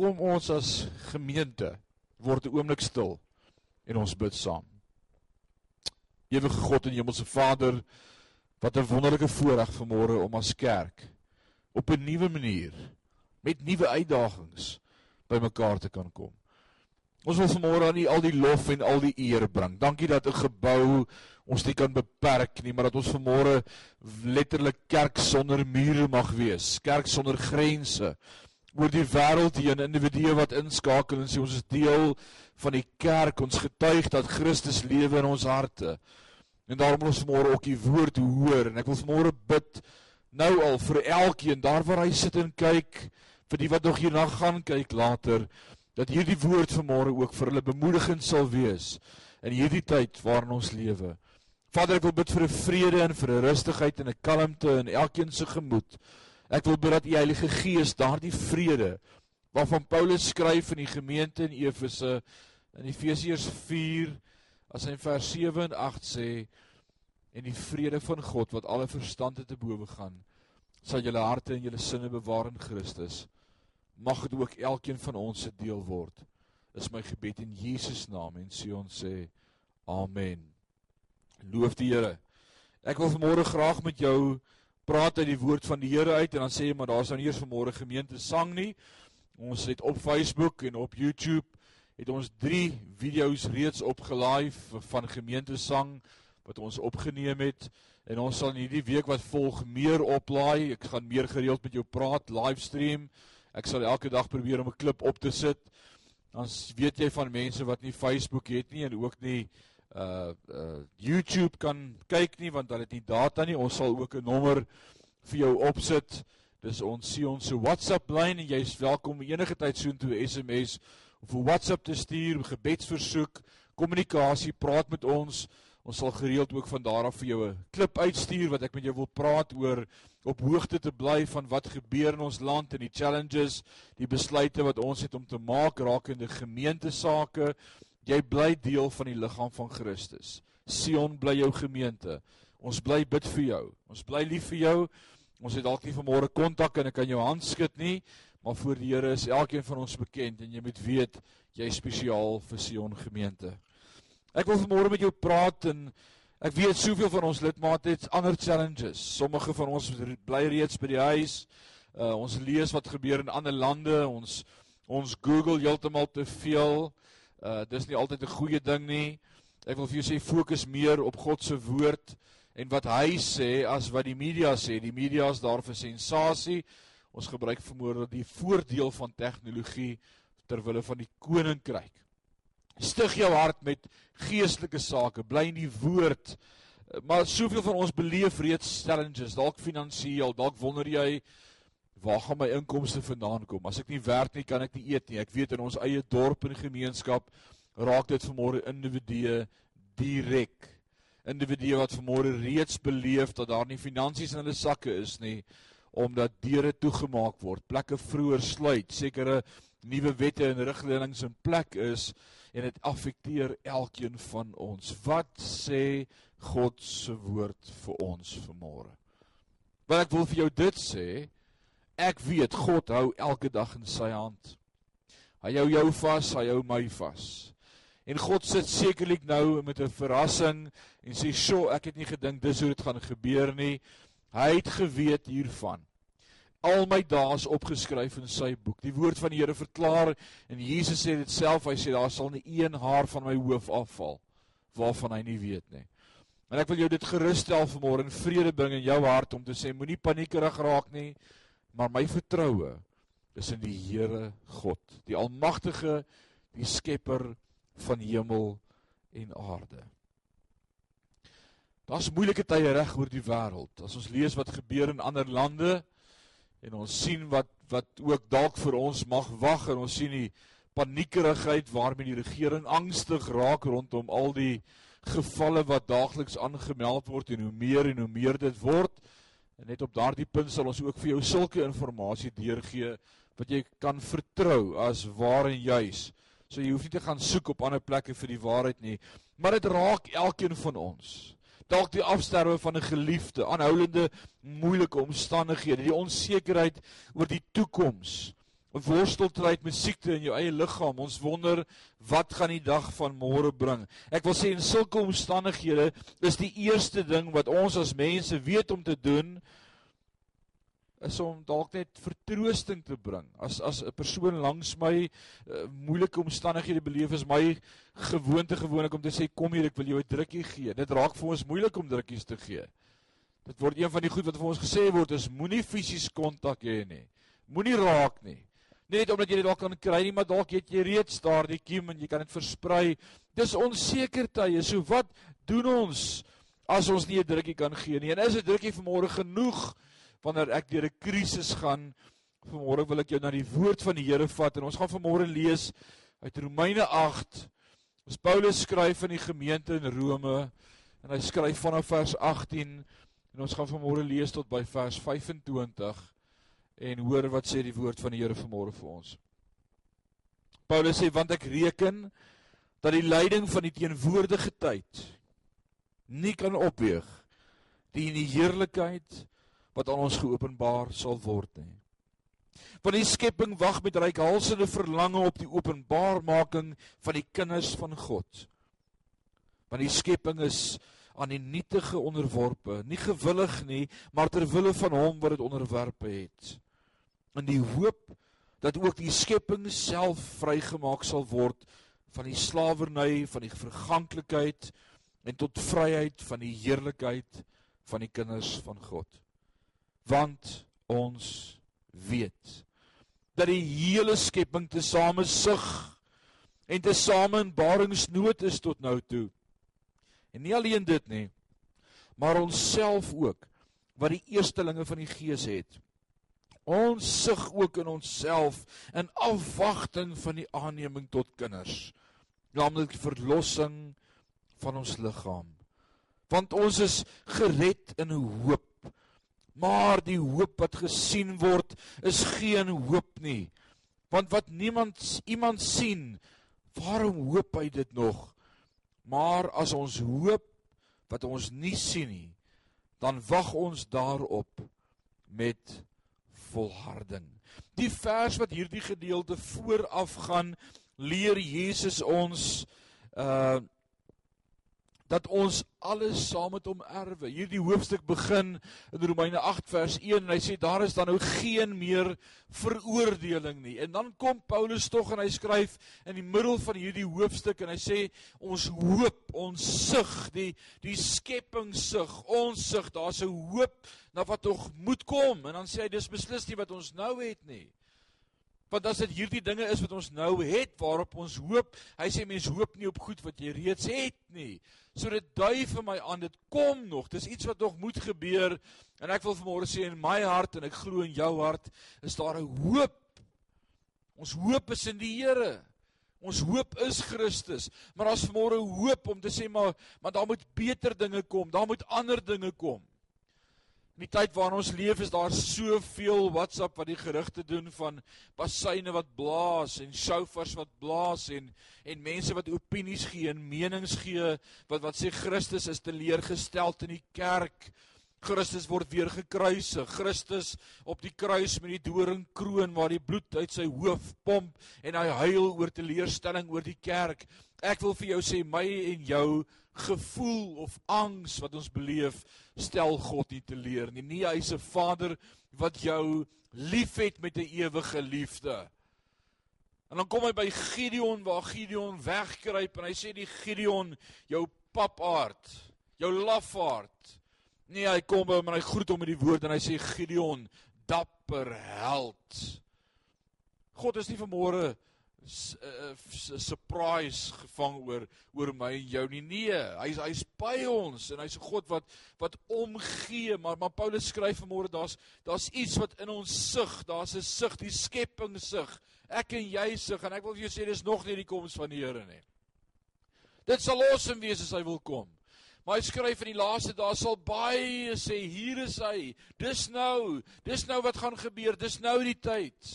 kom ons as gemeente word 'n oomblik stil en ons bid saam. Ewige God en Hemelse Vader, wat 'n wonderlike voorreg vanmôre om as kerk op 'n nuwe manier met nuwe uitdagings bymekaar te kan kom. Ons wil vanmôre aan U al die lof en al die eer bring. Dankie dat 'n gebou ons nie kan beperk nie, maar dat ons vanmôre letterlik kerk sonder mure mag wees, kerk sonder grense oor die wêreld heen, individue wat inskakel en sê ons is deel van die kerk, ons getuig dat Christus lewe in ons harte. En daarom wil ons vanmôre ook U woord hoor en ek wil vanmôre bid nou al vir elkeen daar waar hy sit en kyk, vir die wat nog hierna gaan kyk later dat hierdie woord vanmôre ook vir hulle bemoedigend sal wees in hierdie tyd waarin ons lewe. Vader, ek wil bid vir 'n vrede en vir 'n rustigheid en 'n kalmte in elkeen se gemoed. Ek wil bid dat U Heilige Gees daardie vrede waarvan Paulus skryf in die gemeente in Efese in Efesiërs 4 as hy in vers 7 en 8 sê en die vrede van God wat alle verstand te bowe gaan sal julle harte en julle sinne bewaar in Christus mag dit ook elkeen van ons se deel word. Is my gebed in Jesus naam en sê ons sê amen. Loof die Here. Ek wil vanmôre graag met jou praat uit die woord van die Here uit en dan sê jy maar daar's nou nie eers vanmôre gemeente sang nie. Ons het op Facebook en op YouTube het ons 3 video's reeds opgelaai van gemeente sang wat ons opgeneem het en ons sal in hierdie week wat volg meer oplaai. Ek gaan meer gereeld met jou praat livestream. Ek sal elke dag probeer om 'n klip op te sit. Dan weet jy van mense wat nie Facebook het nie en ook nie uh uh YouTube kan kyk nie want hulle het nie data nie. Ons sal ook 'n nommer vir jou opsit. Dis ons sien ons se WhatsApp lyn en jy's welkom enige tyd soontoe SMS of WhatsApp te stuur, gebedsversoek, kommunikasie, praat met ons. Ons sal gereeld ook van daar af vir jou 'n klip uitstuur wat ek met jou wil praat oor op hoogte te bly van wat gebeur in ons land en die challenges, die besluite wat ons het om te maak rakende gemeentesake. Jy bly deel van die liggaam van Christus. Sion bly jou gemeente. Ons bly bid vir jou. Ons bly lief vir jou. Ons het dalk nie vanmôre kontak en ek kan jou hand skud nie, maar voor die Here is elkeen van ons bekend en jy moet weet jy is spesiaal vir Sion gemeente. Ek wil vanmôre met jou praat en ek weet soveel van ons lidmate het ander challenges. Sommige van ons bly reeds by die huis. Uh, ons lees wat gebeur in ander lande. Ons ons Google heeltemal te veel. Uh dis nie altyd 'n goeie ding nie. Ek wil vir jou sê fokus meer op God se woord en wat hy sê as wat die media sê. Die media is daar vir sensasie. Ons gebruik vermoere die voordeel van tegnologie ter wille van die koninkryk. Stig jou hart met geestelike sake, bly in die woord. Maar soveel van ons beleef reeds challenges, dalk finansiëel, dalk wonder jy waar gaan my inkomste vandaan kom? As ek nie werk nie, kan ek nie eet nie. Ek weet in ons eie dorp en gemeenskap raak dit vanmôre individue direk. Individue wat vanmôre reeds beleef dat daar nie finansies in hulle sakke is nie omdat deure toegemaak word, plekke vroeër sluit, sekere nuwe wette en riglyne in plek is en dit affekteer elkeen van ons. Wat sê God se woord vir ons vanmôre? Want ek wil vir jou dit sê, ek weet God hou elke dag in sy hand. Hy hou jou vas, hy hou my vas. En God sit sekerlik nou met 'n verrassing en sê, "Sjoe, ek het nie gedink dis hoe dit gaan gebeur nie." Hy het geweet hiervan al my dae is opgeskryf in sy boek. Die woord van die Here verklaar en Jesus sê dit self, hy sê daar sal nie een haar van my hoof afval waarvan hy nie weet nie. En ek wil jou dit gerusstel vanmôre en vrede bring in jou hart om te sê moenie paniekerig raak nie, maar my vertroue is in die Here God, die almagtige, die skepper van hemel en aarde. Daar's moeilike tye reg oor die wêreld. As ons lees wat gebeur in ander lande, en ons sien wat wat ook dalk vir ons mag wag en ons sien die paniekerigheid waarmee die regering angstig raak rondom al die gevalle wat daagliks aangemeld word en hoe meer en hoe meer dit word en net op daardie punt sal ons ook vir jou sulke inligting deurgee wat jy kan vertrou as waar en juis. So jy hoef nie te gaan soek op ander plekke vir die waarheid nie maar dit raak elkeen van ons. Dalk die afsterwe van 'n geliefde, aanhoudende moeilike omstandighede, die onsekerheid oor die toekoms, worstelstryd met siekte in jou eie liggaam. Ons wonder wat gaan die dag van môre bring. Ek wil sê in sulke omstandighede is die eerste ding wat ons as mense weet om te doen is om dalk net vertroosting te bring. As as 'n persoon langs my uh, moeilike omstandighede beleef is my gewoonte gewoonlik om te sê kom hier ek wil jou 'n drukkie gee. Dit raak vir ons moeilik om drukkies te gee. Dit word een van die goed wat vir ons gesê word is moenie fisies kontak hê nie. Moenie raak nie. Net omdat jy dit dalk kan kry nie, maar dalk het jy reeds daardie kiem en jy kan dit versprei. Dis onseker tye. So wat doen ons as ons nie 'n drukkie kan gee nie? En is 'n drukkie vanmôre genoeg? wanneer ek deur 'n krisis gaan. Vanmôre wil ek jou na die woord van die Here vat en ons gaan vanmôre lees uit Romeine 8. Ons Paulus skryf aan die gemeente in Rome en hy skryf vanaf vers 18 en ons gaan vanmôre lees tot by vers 25 en hoor wat sê die woord van die Here vanmôre vir ons. Paulus sê want ek reken dat die lyding van die teenwoordige tyd nie kan opweeg die in die heerlikheid wat aan ons geopenbaar sal word nie. Want die skepping wag met reikhalsende verlange op die openbaarmaking van die kinders van God. Want die skepping is aan die nietige onderworpe, nie gewillig nie, maar ter wille van hom wat dit onderwerpe het. In die hoop dat ook die skepping self vrygemaak sal word van die slawerny van die verganklikheid en tot vryheid van die heerlikheid van die kinders van God want ons weet dat die hele skepping tesame sug en tesame in baringsnood is tot nou toe. En nie alleen dit nie, maar ons self ook wat die eerstelinge van die gees het. Ons sug ook in onsself in afwagting van die aanneming tot kinders, naamlik verlossing van ons liggaam. Want ons is gered in hoop Maar die hoop wat gesien word is geen hoop nie. Want wat niemand iemand sien, waarom hoop hy dit nog? Maar as ons hoop wat ons nie sien nie, dan wag ons daarop met volharding. Die vers wat hierdie gedeelte vooraf gaan leer Jesus ons uh dat ons alles saam met hom erwe. Hierdie hoofstuk begin in Romeine 8 vers 1 en hy sê daar is dan nou geen meer veroordeling nie. En dan kom Paulus tog en hy skryf in die middel van hierdie hoofstuk en hy sê ons hoop, ons sug, die die skepping sug, ons sug, daar's 'n hoop na wat tog moet kom. En dan sê hy dis beslis nie wat ons nou het nie. Want as dit hierdie dinge is wat ons nou het waarop ons hoop, hy sê mense hoop nie op goed wat jy reeds het nie. So dit dui vir my aan dit kom nog. Dis iets wat nog moet gebeur. En ek wil vanmôre sê in my hart en ek glo in jou hart is daar 'n hoop. Ons hoop is in die Here. Ons hoop is Christus. Maar daar's vanmôre hoop om te sê maar maar daar moet beter dinge kom. Daar moet ander dinge kom. In die tyd waarin ons leef is daar soveel WhatsApp wat die gerugte doen van bassyne wat blaas en shofars wat blaas en en mense wat opinies gee en menings gee wat wat sê Christus is teleurgestel in die kerk. Christus word weer gekruisig. Christus op die kruis met die doringkroon waar die bloed uit sy hoof pomp en hy huil oor teleurstelling oor die kerk. Ek wil vir jou sê my en jou gevoel of angs wat ons beleef, stel God nie te leer nie. Nee, hy's 'n Vader wat jou liefhet met 'n ewige liefde. En dan kom hy by Gideon waar Gideon wegkruip en hy sê die Gideon, jou papaard, jou lafaard. Nee, hy kom by hom en hy groet hom met die woord en hy sê Gideon, dapper held. God is nie vanmôre Eh, eh, surprise gevang oor oor my en jou nie. Nee, hy's hy's by ons en hy's 'n God wat wat omgee, maar maar Paulus skryf vanmôre daar's daar's iets wat in ons sug, daar's 'n sug, die skepping sug. Ek en jy sug en ek wil vir jou sê dis nog nie die koms van die Here nie. Dit sal awesome wees as hy wil kom. Maar hy skryf in die laaste dae sal baie sê hier is hy. Dis nou, dis nou wat gaan gebeur. Dis nou die tyd.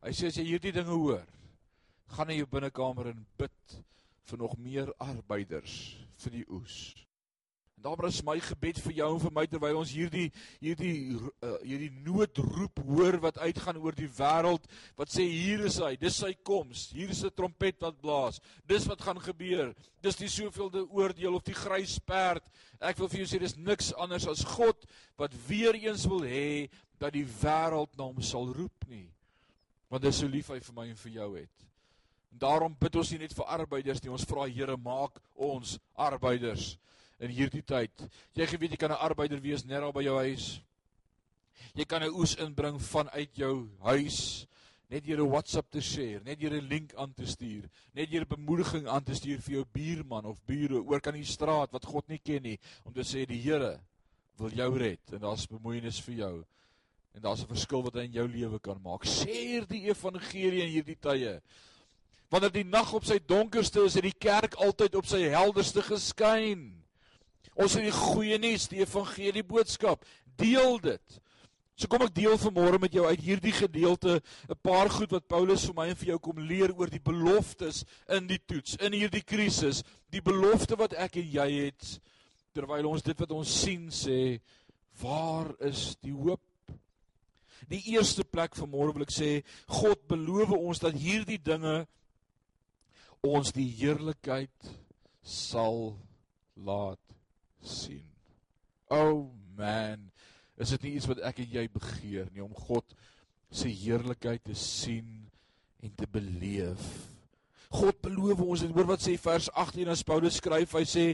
Hy sê as jy hierdie dinge hoor, gaan na jou binnekamer en bid vir nog meer arbeiders vir die oes. En daarom is my gebed vir jou en vir my terwyl ons hierdie hierdie uh, hierdie noodroep hoor wat uitgaan oor die wêreld wat sê hier is hy, dis sy koms, hier is 'n trompet wat blaas. Dis wat gaan gebeur. Dis die soveelde oordeel of die grys perd. Ek wil vir jou sê dis niks anders as God wat weer eens wil hê dat die wêreld na hom sal roep nie. Want dis so lief hy vir my en vir jou het. En daarom bid ons nie net vir arbeiders nie, ons vra Here maak ons arbeiders in hierdie tyd. Jy geweet jy kan 'n arbeider wees net daar by jou huis. Jy kan 'n oes inbring vanuit jou huis net deur 'n WhatsApp te share, net deur 'n link aan te stuur, net deur 'n bemoediging aan te stuur vir jou buurman of bure oor kan die straat wat God nie ken nie om te sê die Here wil jou red en daar's bemoeienis vir jou. En daar's 'n verskil wat hy in jou lewe kan maak. Share die evangelie in hierdie tye. Wanneer die nag op sy donkerste is, het die kerk altyd op sy helderste geskyn. Ons het die goeie nuus, die evangelie boodskap. Deel dit. So kom ek deel vanmôre met jou uit hierdie gedeelte 'n paar goed wat Paulus vir my en vir jou kom leer oor die beloftes in die toets, in hierdie krisis, die belofte wat ek en jy het terwyl ons dit wat ons sien sê, waar is die hoop? Die eerste plek vanmôre wil ek sê, God beloof ons dat hierdie dinge ons die heerlikheid sal laat sien. Oh man, is dit nie iets wat ek en jy begeer nie om God se heerlikheid te sien en te beleef. God beloof ons en hoor wat sê vers 18 as Paulus skryf, hy sê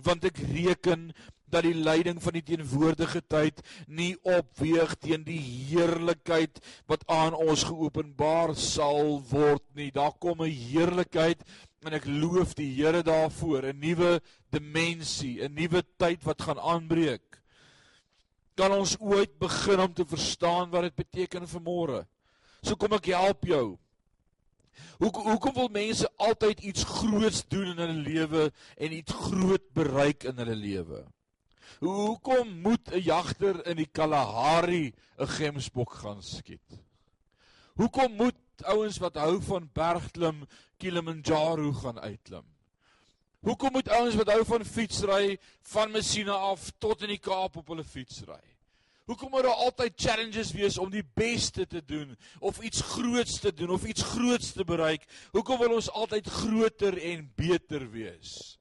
want ek reken dat die lyding van die teenwoordige tyd nie opweeg teen die heerlikheid wat aan ons geopenbaar sal word nie. Daar kom 'n heerlikheid en ek loof die Here daarvoor, 'n nuwe dimensie, 'n nuwe tyd wat gaan aanbreek. Kan ons ooit begin om te verstaan wat dit beteken vir môre? So kom ek help jou. Hoe hoekom wil mense altyd iets groots doen in hulle lewe en iets groot bereik in hulle lewe? Hoekom moet 'n jagter in die Kalahari 'n gemsbok gaan skiet? Hoekom moet ouens wat hou van bergklim Kilimanjaro gaan uitklim? Hoekom moet ouens wat hou van fietsry van Messina af tot in die Kaap op hulle fiets ry? Hoekom moet daar altyd challenges wees om die beste te doen of iets groots te doen of iets groots te bereik? Hoekom wil ons altyd groter en beter wees?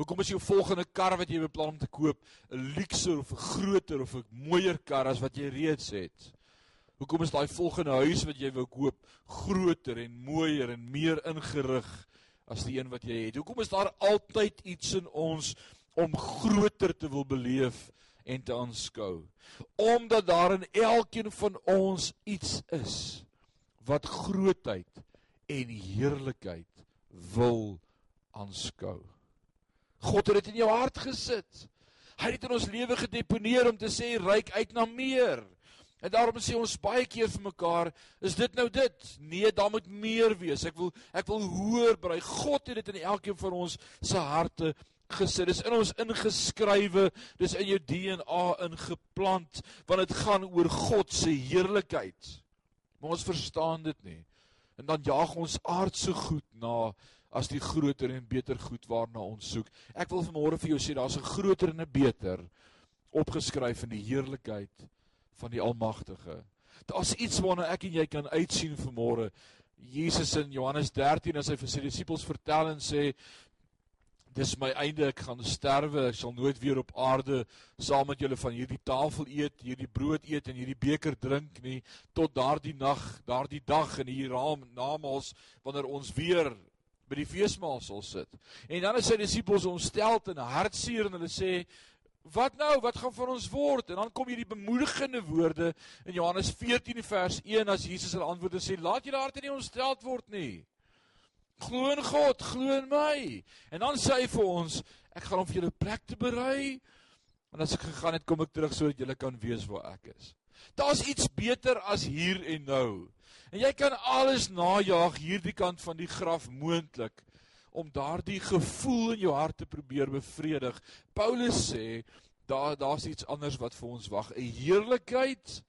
Hoekom is jou volgende kar wat jy beplan om te koop 'n luukser of 'n groter of 'n mooier kar as wat jy reeds het? Hoekom is daai volgende huis wat jy wou koop groter en mooier en meer ingerig as die een wat jy het? Hoekom is daar altyd iets in ons om groter te wil beleef en te aanskou? Omdat daar in elkeen van ons iets is wat grootheid en heerlikheid wil aanskou. God het dit in jou hart gesit. Hy het dit in ons lewe gedeponeer om te sê ryk uit na meer. En daarom sê ons baie keer vir mekaar, is dit nou dit? Nee, daar moet meer wees. Ek wil ek wil hoor by God het dit in elkeen van ons se harte gesit. Dis in ons ingeskrywe, dis in jou DNA ingeplant want dit gaan oor God se heerlikheid. Maar ons verstaan dit nie. En dan jaag ons aardse goed na as die groter en beter goed waarna ons soek. Ek wil vanmôre vir jou sê daar's 'n groter en 'n beter opgeskryf in die heerlikheid van die Almagtige. Daar's iets waarna ek en jy kan uitsien vanmôre. Jesus in Johannes 13 as hy vir sy disippels vertel en sê dis my einde ek gaan sterwe ek sal nooit weer op aarde saam met julle van hierdie tafel eet hierdie brood eet en hierdie beker drink nie tot daardie nag daardie dag in hier raam namals wanneer ons weer by die feesmaal sal sit. En dan is sy disippels ontstel en hartseer en hulle sê Wat nou? Wat gaan van ons word? En dan kom hierdie bemoedigende woorde in Johannes 14 vers 1 as Jesus hulle antwoord en sê: "Laat julle harte nie ontstel word nie. Glo in God, glo in my." En dan sê hy vir ons: "Ek gaan om vir julle plek te berei." En as ek gegaan het, kom ek terug sodat julle kan weet waar ek is. Daar's iets beter as hier en nou. En jy kan alles najag hierdie kant van die graf moontlik om daardie gevoel in jou hart te probeer bevredig. Paulus sê daar daar's iets anders wat vir ons wag, 'n heerlikheid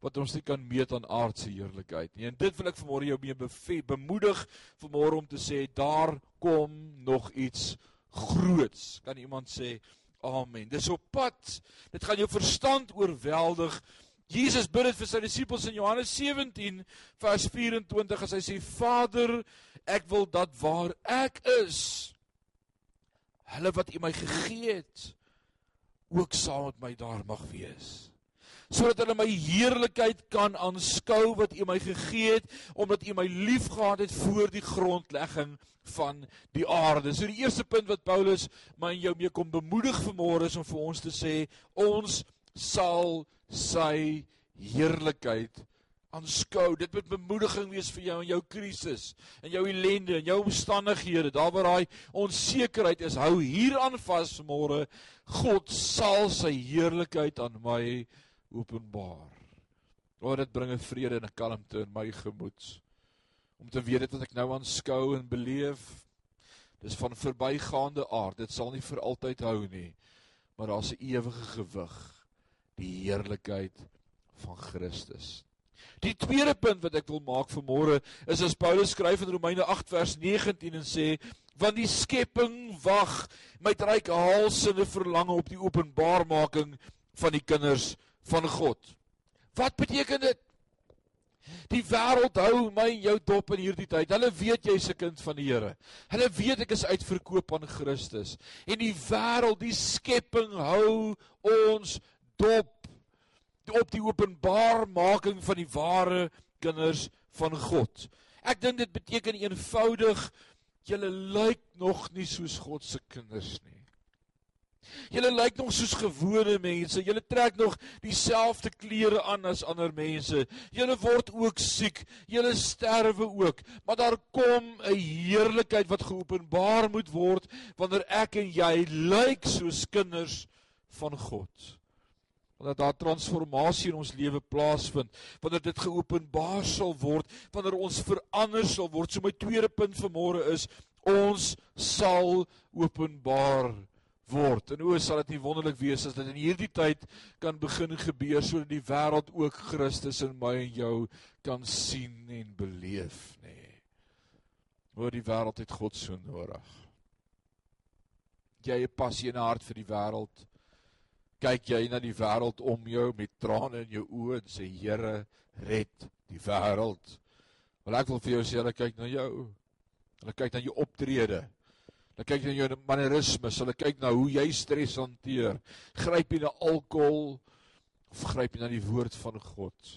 wat ons nie kan meet aan aardse heerlikheid nie. En dit wil ek vanmôre jou mee bemoedig vanmôre om te sê daar kom nog iets groots. Kan iemand sê Amen. Dis op pad. Dit gaan jou verstand oorweldig. Jesus bid dit vir sy disippels in Johannes 17 vers 24 as hy sê Vader, ek wil dat waar ek is, hulle wat U my gegee het, ook saam met my daar mag wees. Sodat hulle my heerlikheid kan aanskou wat U my gegee het, omdat U my liefgehad het voor die grondlegging van die aarde. So die eerste punt wat Paulus my en jou mee kom bemoedig vanmôre is om vir ons te sê ons sal sy heerlikheid aanskou. Dit moet bemoediging wees vir jou in jou krisis, in jou ellende, in jou omstandighede, daar waar daai onsekerheid is. Hou hieraan vas môre. God sal sy heerlikheid aan my openbaar. O, dit bring 'n vrede en 'n kalmte in my gemoed. Om te weet dit wat ek nou aanskou en beleef, dis van verbygaande aard. Dit sal nie vir altyd hou nie, maar daar's 'n ewige gewig die heerlikheid van Christus. Die tweede punt wat ek wil maak vir môre is as Paulus skryf in Romeine 8 vers 19 en sê want die skepping wag met ryk halsende verlange op die openbarmaking van die kinders van God. Wat beteken dit? Die wêreld hou my en jou dop in hierdie tyd. Hulle weet jy's 'n kind van die Here. Hulle weet ek is uitverkoop aan Christus. En die wêreld, die skepping hou ons dop op die openbarmaking van die ware kinders van God. Ek dink dit beteken eenvoudig julle lyk nog nie soos God se kinders nie. Julle lyk nog soos gewone mense. Julle trek nog dieselfde klere aan as ander mense. Julle word ook siek. Julle sterwe ook. Maar daar kom 'n heerlikheid wat geopenbaar moet word wanneer ek en jy lyk soos kinders van God wanneer daar transformasie in ons lewe plaasvind, wanneer dit geopenbaar sal word, wanneer ons verander sal word. So my tweede punt vanmôre is ons sal openbaar word. En o, sal dit nie wonderlik wees as dit in hierdie tyd kan begin gebeur sodat die wêreld ook Christus in my en jou kan sien en beleef, nê. Nee. Oor die wêreld het God so nodig. Jy 'n passie in hart vir die wêreld kyk jy na die wêreld om jou met trane in jou oë en sê Here, red die wêreld. Wel ek wil vir jou sê, hulle kyk na jou. Hulle kyk na jou optrede. Hulle kyk na jou mannerismes, hulle kyk na hoe jy stres hanteer. Gryp jy na alkohol of gryp jy na die woord van God?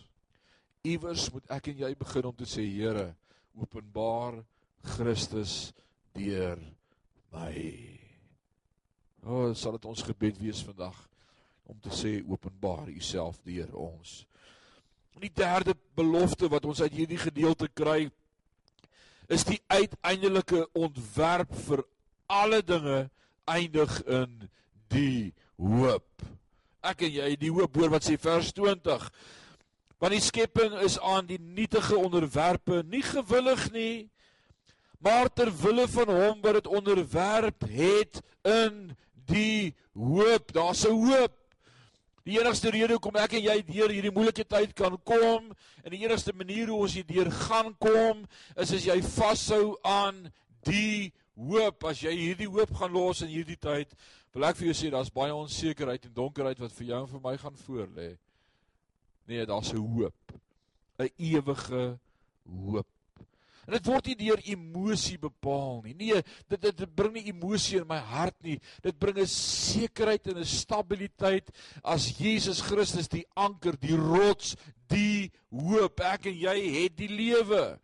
Iewers moet ek en jy begin om te sê Here, openbaar Christus deur my. O, oh, sal dit ons gebed wees vandag om te sê openbaar u self deur ons. Die derde belofte wat ons uit hierdie gedeelte kry is die uiteindelike ontwerp vir alle dinge eindig in die hoop. Ek en jy, die hoop hoor wat sê vers 20. Want die skepping is aan die nietige onderwerpe nie gewillig nie, maar ter wille van hom wat dit onderwerp het in die hoop. Daar's 'n hoop. Die enigste rede hoekom ek en jy deur hierdie moeilike tyd kan kom en die enigste manier hoe ons hierdeur gaan kom is as jy vashou aan die hoop. As jy hierdie hoop gaan los in hierdie tyd, wil ek vir jou sê daar's baie onsekerheid en donkerheid wat vir jou en vir my gaan voorlê. Nee, daar's 'n hoop. 'n Ewige hoop. En dit word nie deur emosie bepaal nie. Nee, dit dit, dit bring nie emosie in my hart nie. Dit bring 'n sekerheid en 'n stabiliteit as Jesus Christus die anker, die rots, die hoop. Ek en jy het die lewe.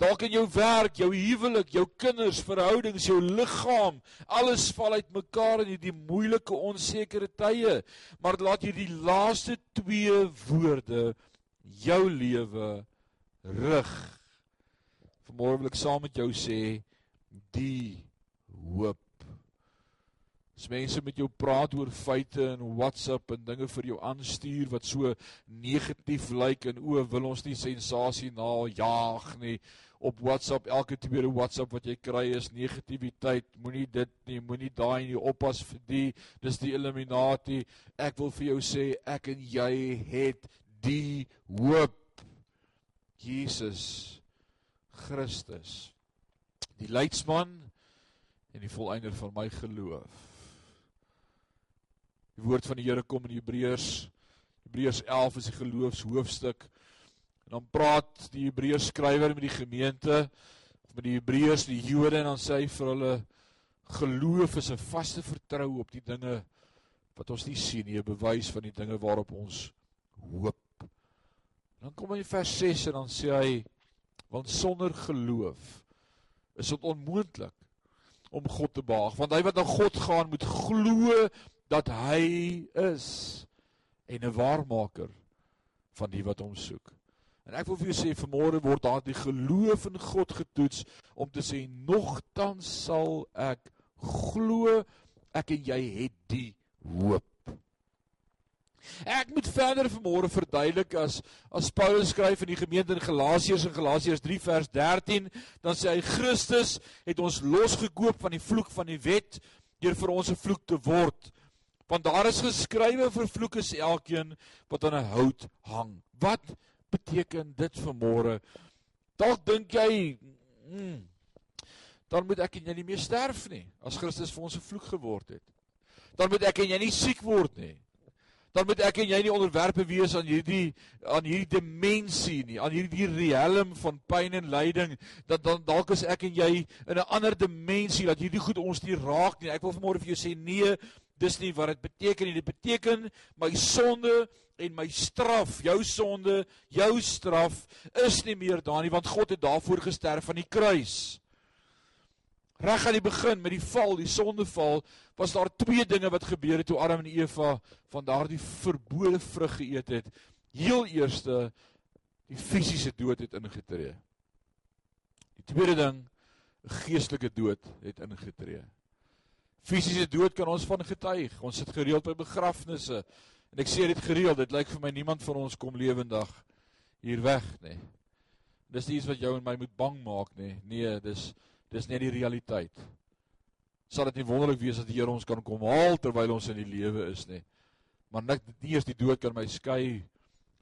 Dalk in jou werk, jou huwelik, jou kinders, verhoudings, jou liggaam, alles val uitmekaar in hierdie moeilike, onsekere tye. Maar laat hierdie laaste twee woorde jou lewe rig Vanmôre wil ek saam met jou sê die hoop. As mense met jou praat oor feite en WhatsApp en dinge vir jou aanstuur wat so negatief lyk en o, wil ons nie sensasie na jaag nie. Op WhatsApp elke tweede WhatsApp wat jy kry is negativiteit. Moenie dit nie, moenie daai nie oppas vir die. Dis die Illuminati. Ek wil vir jou sê ek en jy het die hoop. Jesus Christus die leidsman en die volëinder van my geloof. Die woord van die Here kom in Hebreërs Hebreërs 11 is die geloofshoofstuk. En dan praat die Hebreërs skrywer met die gemeente met die Hebreërs, die Jode en dan sê hy vir hulle geloof is 'n vaste vertroue op die dinge wat ons nie sien nie, 'n bewys van die dinge waarop ons hoop. Dan kom hy in vers 6 en dan sê hy want sonder geloof is dit onmoontlik om God te behaag, want hy wat na God gaan moet glo dat hy is en 'n waarmaker van die wat hom soek. En ek wil vir jou sê vanmôre word daar die geloof in God getoets om te sê nogtans sal ek glo ek en jy het die hoop. Ek moet verder vanmôre verduidelik as as Paulus skryf in die gemeente in Galasiërs in Galasiërs 3 vers 13, dan sê hy Christus het ons losgekoop van die vloek van die wet deur vir ons 'n vloek te word. Want daar is geskrywe vervloek is elkeen wat aan 'n hout hang. Wat beteken dit vanmôre? Dalk dink jy, hmm, dan moet ek en jy nie meer sterf nie as Christus vir ons 'n vloek geword het. Dan moet ek en jy nie siek word nie. Dan moet ek en jy nie onderwerpe wees aan hierdie aan hierdie dimensie nie, aan hierdie riem van pyn en lyding. Dat dan dalk is ek en jy in 'n ander dimensie dat hierdie goed ons nie raak nie. Ek wil vanmôre vir jou sê nee, dis nie wat dit beteken nie. Dit beteken my sonde en my straf, jou sonde, jou straf is nie meer daar nie want God het daarvoor gesterf aan die kruis. Reg aan die begin met die val, die sondeval, was daar twee dinge wat gebeur het toe Adam en Eva van daardie verbode vrug geëet het. Heel eerste die fisiese dood het ingetree. Die tweede ding, 'n geestelike dood het ingetree. Fisiese dood kan ons van getuig. Ons sit gereeld by begrafnisse en ek sê dit gereeld, dit lyk vir my niemand van ons kom lewendig hier weg nie. Dis iets wat jou en my moet bang maak nie. Nee, dis Dis net die realiteit. Sal dit nie wonderlik wees dat die Here ons kan kom haal terwyl ons in die lewe is nie. Maar net nie eers die dood kan my skei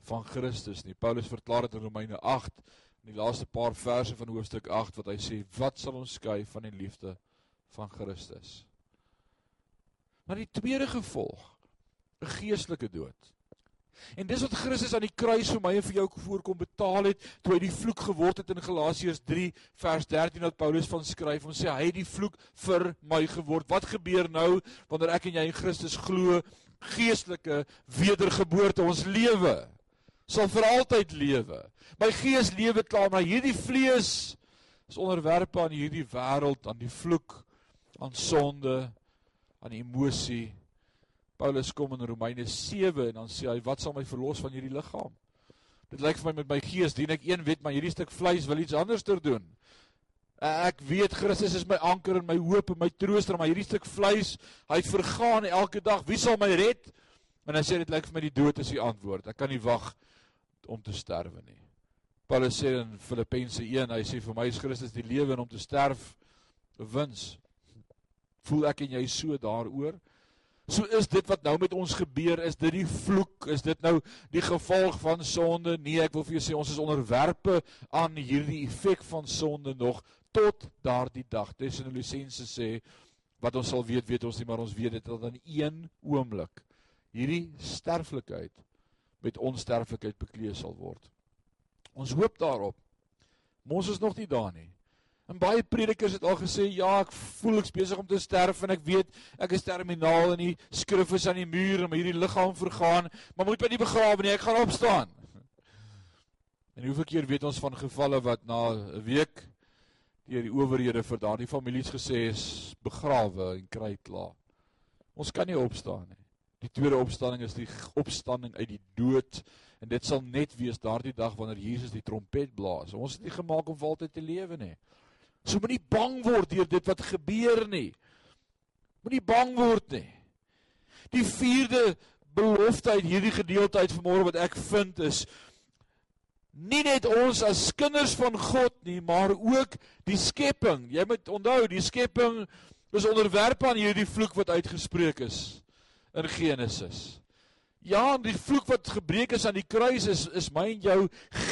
van Christus nie. Paulus verklaar dit in Romeine 8 in die laaste paar verse van hoofstuk 8 wat hy sê wat sal ons skei van die liefde van Christus? Maar die tweede gevolg, 'n geestelike dood. En dis wat Christus aan die kruis vir my en vir jou voorkom betaal het toe hy die vloek geword het in Galasiërs 3 vers 13 wat Paulus van skryf om sê hy het die vloek vir my geword. Wat gebeur nou wanneer ek en jy in Christus glo? Geestelike wedergeboorte ons lewe sal vir altyd lewe. My gees lewe klaar, maar hierdie vlees is onderwerpe aan hierdie wêreld, aan die vloek, aan sonde, aan emosie Paulus kom in Romeine 7 en dan sê hy wat sal my verlos van hierdie liggaam? Dit lyk vir my met my gees dien ek een wet, maar hierdie stuk vleis wil iets anders ter doen. Ek weet Christus is my anker en my hoop en my trooster, maar hierdie stuk vleis, hy vergaan elke dag. Wie sal my red? En hy sê dit lyk vir my die dood is die antwoord. Ek kan nie wag om te sterwe nie. Paulus sê in Filippense 1, hy sê vir my is Christus die lewe en om te sterf wins. Voel ek en jy so daaroor? So is dit wat nou met ons gebeur, is dit die vloek, is dit nou die gevolg van sonde? Nee, ek wil vir jou sê ons is onderwerpe aan hierdie effek van sonde nog tot daardie dag. Tessalonisense sê wat ons sal weet, weet ons nie, maar ons weet dit dat in een oomblik hierdie sterflikheid met onsterflikheid bekleed sal word. Ons hoop daarop. Ons is nog nie daar nie. En baie predikers het al gesê ja, ek voel ek's besig om te sterf en ek weet ek is terminaal en die skrif is aan die muur en hierdie liggaam vergaan, maar moet my nie begrawe nie, ek gaan opstaan. En hoeveel keer weet ons van gevalle wat na 'n week deur die owerhede vir daardie families gesê is begrawe en kry klaar. Ons kan nie opstaan nie. Die tweede opstanding is die opstanding uit die dood en dit sal net wees daardie dag wanneer Jesus die trompet blaas. Ons is nie gemaak om vir altyd te lewe nie. So moenie bang word deur dit wat gebeur nie. Moenie bang word nie. Die vierde belofte uit hierdie gedeelte uit vanmôre wat ek vind is nie net ons as kinders van God nie, maar ook die skepping. Jy moet onthou, die skepping is onderwerp aan hierdie vloek wat uitgespreek is in Genesis. Ja, die vloek wat gebreek is aan die kruis is is my en jou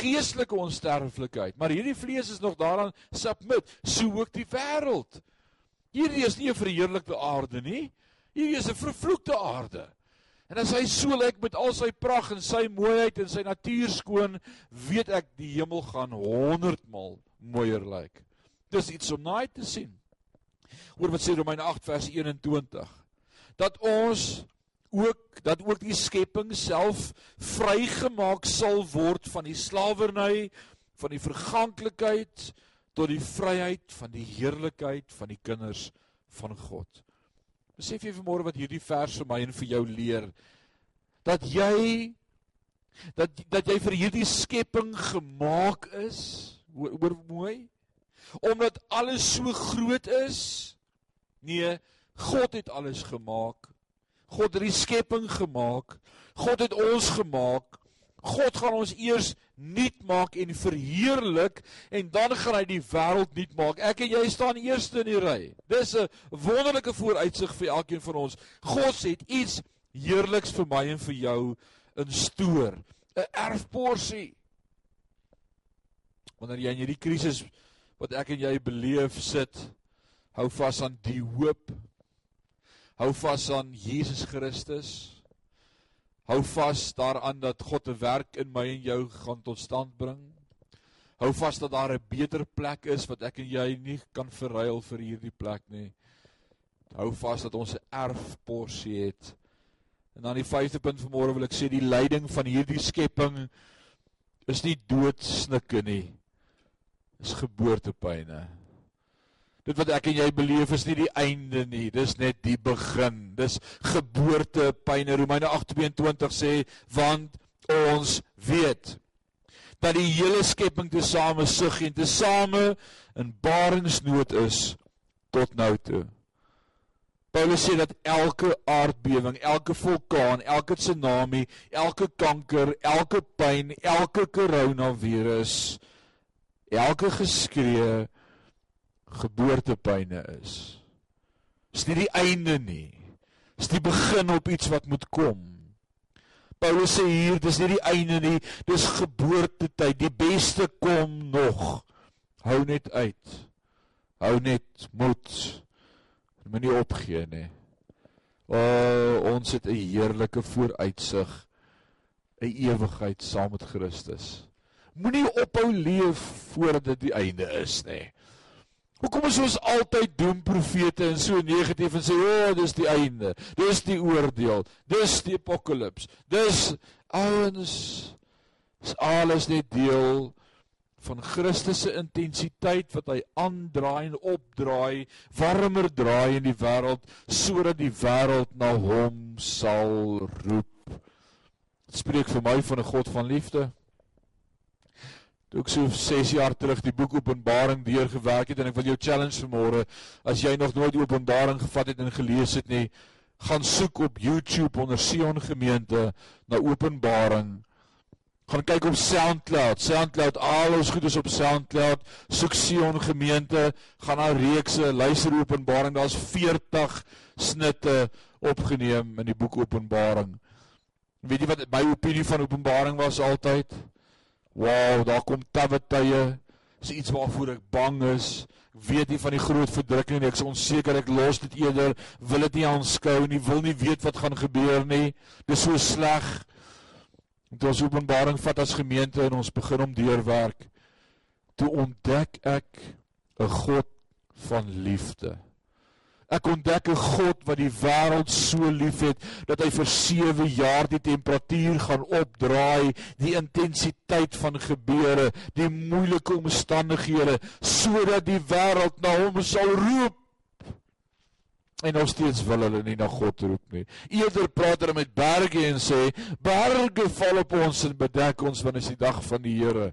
geestelike onsterflikheid. Maar hierdie vlees is nog daaraan submit, so ook die wêreld. Hierdie is nie 'n verheerlikte aarde nie. Hierdie is 'n vervloekte aarde. En as hy so lyk met al sy pragt en sy mooiheid en sy natuur skoon, weet ek die hemel gaan 100 maal mooier lyk. Dis iets om naai te sien. Hoor wat sê Romeine 8 vers 21. Dat ons ook dat ook die skepping self vrygemaak sal word van die slawerny van die verganklikheid tot die vryheid van die heerlikheid van die kinders van God. Besef jy vanmôre wat hierdie vers vir my en vir jou leer dat jy dat dat jy vir hierdie skepping gemaak is, hoor mooi, omdat alles so groot is. Nee, God het alles gemaak. God het die skepping gemaak. God het ons gemaak. God gaan ons eers nuut maak en verheerlik en dan gaan hy die wêreld nuut maak. Ek en jy staan eerste in die ry. Dis 'n wonderlike vooruitsig vir elkeen van ons. God het iets heerliks vir my en vir jou in stoor, 'n erfporsie. Wanneer jy in hierdie krisis wat ek en jy beleef sit, hou vas aan die hoop. Hou vas aan Jesus Christus. Hou vas daaraan dat God 'n werk in my en jou gaan tot stand bring. Hou vas dat daar 'n beter plek is wat ek en jy nie kan verruil vir hierdie plek nie. Hou vas dat ons 'n erfporsie het. En dan die vyfde punt vanmôre wil ek sê die lyding van hierdie skepping is nie doodsnikke nie. Is geboortepyne. Dit wat ek en jy beleef is nie die einde nie, dis net die begin. Dis geboorte pyne. Romeine 8:22 sê want ons weet dat die hele skepping tesame sug en tesame in barensnood is tot nou toe. Paulus sê dat elke aardbewing, elke vulkaan, elke tsunami, elke kanker, elke pyn, elke koronavirus, elke geskree geboortepyne is. Dis nie die einde nie. Dis die begin op iets wat moet kom. Paulus sê hier, dis nie die einde nie, dis geboortetyd. Die beste kom nog. Hou net uit. Hou net moed. Moenie opgee nie. O, ons het 'n heerlike vooruitsig, 'n ewigheid saam met Christus. Moenie ophou leef voordat dit die einde is nie. Hoekom is ons altyd doemprofete en so negatief en sê o, oh, dis die einde. Dis die oordeel. Dis die apokalips. Dis ouens is alles net deel van Christus se intensiteit wat hy aandraai en opdraai, warmer draai in die wêreld sodat die wêreld na hom sal roep. Dit spreek vir my van 'n God van liefde. Toe ek so 6 jaar terug die boek Openbaring deurgewerk het en ek wil jou challenge vanmôre as jy nog nooit Openbaring gevat het en gelees het nie, gaan soek op YouTube onder Sion Gemeente na Openbaring. Gaan kyk op SoundCloud. SoundCloud, al ons goed is op SoundCloud. Soek Sion Gemeente, gaan na reekse, luister Openbaring. Daar's 40 snitte opgeneem in die boek Openbaring. Weet jy wat my opinie van Openbaring was altyd? Wow, daar kom tawwe tye. Dis iets waarvoor ek bang is. Ek weet nie van die groot verdrukking nie. Ek is onseker ek los dit eerder. Wil dit nie aanskou nie. Wil nie weet wat gaan gebeur nie. Dis so sleg. Dit ons openbaring vat as gemeente en ons begin om deurwerk. Toe ontdek ek 'n God van liefde. Ek ontdek 'n God wat die wêreld so liefhet dat hy vir 7 jaar die temperatuur gaan opdraai, die intensiteit van gebeure, die moeilike omstandighede sodat die wêreld na hom sal roep. En nog steeds wil hulle nie na God roep nie. Eerder praat hulle met berge en sê: "Berge val op ons en bedek ons wanneer is die dag van die Here."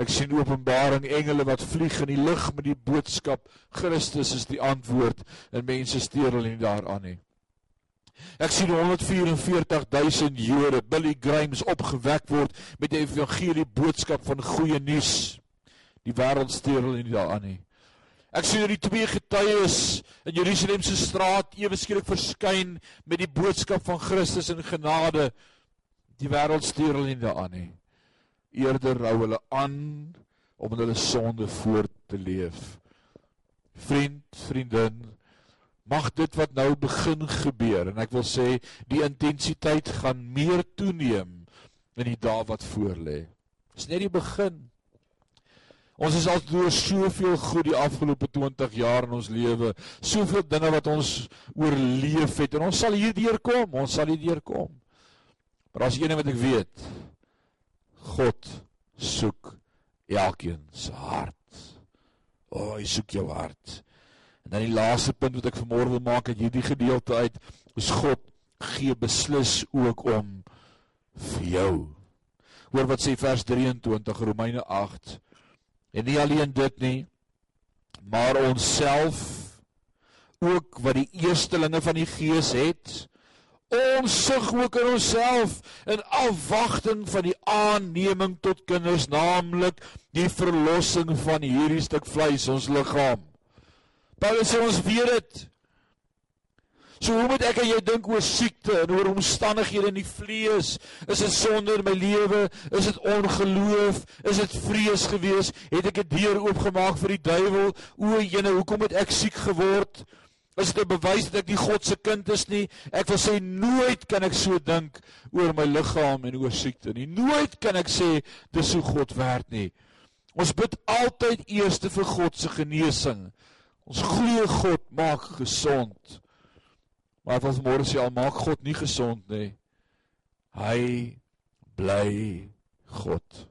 Ek sien Openbaring engele wat vlieg in die lug met die boodskap Christus is die antwoord en mense steur hulle nie daaraan nie. Ek sien 144000 Jode, Billy Grimes opgewek word met die evangelie boodskap van goeie nuus. Die wêreld steur hulle nie daaraan nie. Ek sien dat die twee getuies in Jerusalem se straat ewe skielik verskyn met die boodskap van Christus en genade. Die wêreld steur hulle nie daaraan nie eerder hou hulle aan om in hulle sonde voort te leef. Vriend, vriendin, mag dit wat nou begin gebeur en ek wil sê die intensiteit gaan meer toeneem in die dae wat voorlê. Dis net die begin. Ons is al deur soveel goed die afgelope 20 jaar in ons lewe, soveel dinge wat ons oorleef het en ons sal hierdeur kom, ons sal hierdeur kom. Maar as ene wat ek weet, God soek elkeen se hart. O, oh, hy soek jou hart. En dan die laaste punt wat ek vanmôre wil maak uit hierdie gedeelte uit, is God gee beslis ook om vir jou. Hoor wat sê vers 23 Romeine 8. En nie alleen dit nie, maar onsself ook wat die eerstelinge van die gees het, ons sug ook in onsself in afwagting van die aanneming tot kinders, naamlik die verlossing van hierdie stuk vleis, ons liggaam. Paulus sê ons weet dit. So hoe moet ek en jy dink oor siekte en oor omstandighede in die vlees? Is dit sonde in my lewe? Is dit ongeloof? Is dit vrees gewees? Het ek 'n deur oopgemaak vir die duiwel? O, jene, hoekom het ek siek geword? Is dit 'n bewys dat ek nie God se kind is nie? Ek wil sê nooit kan ek so dink oor my liggaam en oor siekte nie. Nooit kan ek sê dis hoe God werk nie. Ons bid altyd eers vir God se genesing. Ons glo God maak gesond. Maar wat môre sê al maak God nie gesond nie. Hy bly God.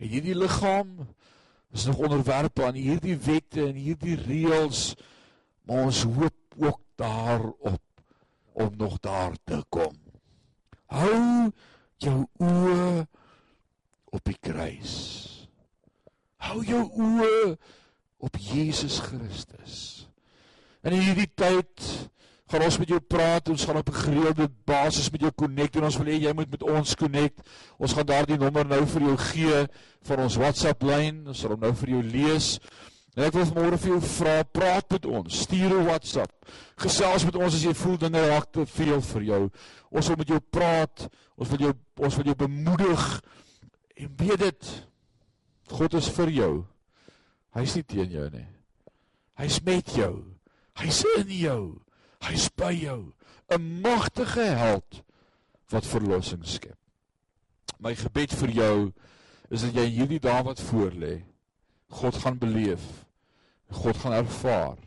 En hierdie liggaam is nog onderwerp aan hierdie wette en hierdie reëls, maar ons hoop ook daarop om nog daar te kom. Hou jou oë op die kruis. Hou jou oë op Jesus Christus. En in hierdie tyd gaan ons met jou praat, ons gaan op 'n gereelde basis met jou connect en ons wil hê jy moet met ons connect. Ons gaan daardie nommer nou vir jou gee van ons WhatsApp lyn. Ons sal hom nou vir jou lees. En ek wil môre vir jou vra, praat met ons. Stuur 'n WhatsApp. Gesels met ons as jy voel dinge raak te veel vir jou. Ons wil met jou praat. Ons wil jou ons wil jou bemoedig. En weet dit God is vir jou. Hy's nie teen jou nie. Hy's met jou. Hy's in jou. Hy's by jou. 'n Magtige held wat verlossing skep. My gebed vir jou is dat jy hierdie dae wat voorlê, God gaan beleef. God gaan ervaar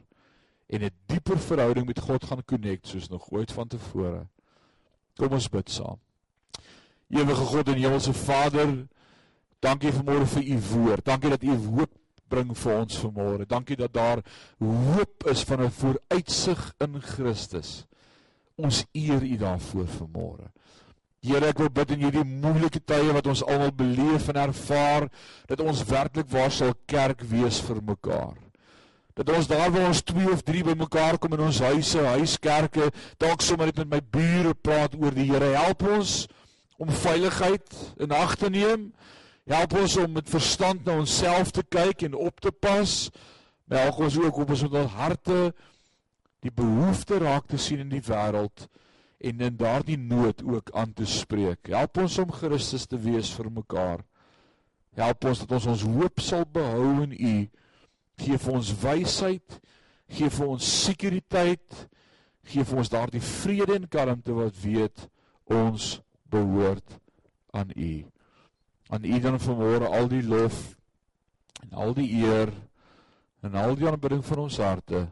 en 'n dieper verhouding met God gaan connect soos nog ooit vantevore. Kom ons bid saam. Ewige God en Hemelse Vader, dankie vanmôre vir u woord. Dankie dat u hoop bring vir ons vanmôre. Dankie dat daar hoop is van 'n vooruitsig in Christus. Ons eer U daarvoor vanmôre. Here, ek wil bid in hierdie moeilike tye wat ons almal beleef en ervaar, dat ons werklik waar sal kerk wees vir mekaar. Dat ons daar waar ons 2 of 3 bymekaar kom in ons huise, huiskerke, dalk sommer net met my bure praat oor die Here. Help ons om veiligheid in ag te neem Help ons om met verstand na onsself te kyk en op te pas. Help ons ook om ons met ons harte die behoefte raak te sien in die wêreld en in daardie nood ook aan te spreek. Help ons om Christus te wees vir mekaar. Help ons dat ons ons hoop sal behou in U. Gee vir ons wysheid, gee vir ons sekuriteit, gee vir ons daardie vrede en kalmte wat weet ons behoort aan U aan U dan vanmôre al die lof en al die eer en al die aanbidding van ons harte.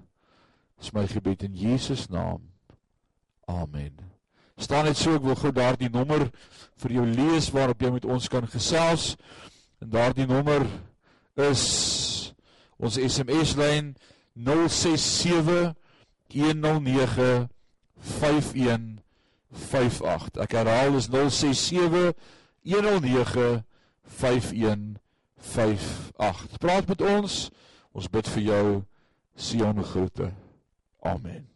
Dis my gebed in Jesus naam. Amen. Staan net so ek wil gou daardie nommer vir jou lees waarop jy met ons kan gesels. En daardie nommer is ons SMS lyn 067 109 5158. Ek herhaal is 067 109 5158. Praat met ons. Ons bid vir jou. Sion groete. Amen.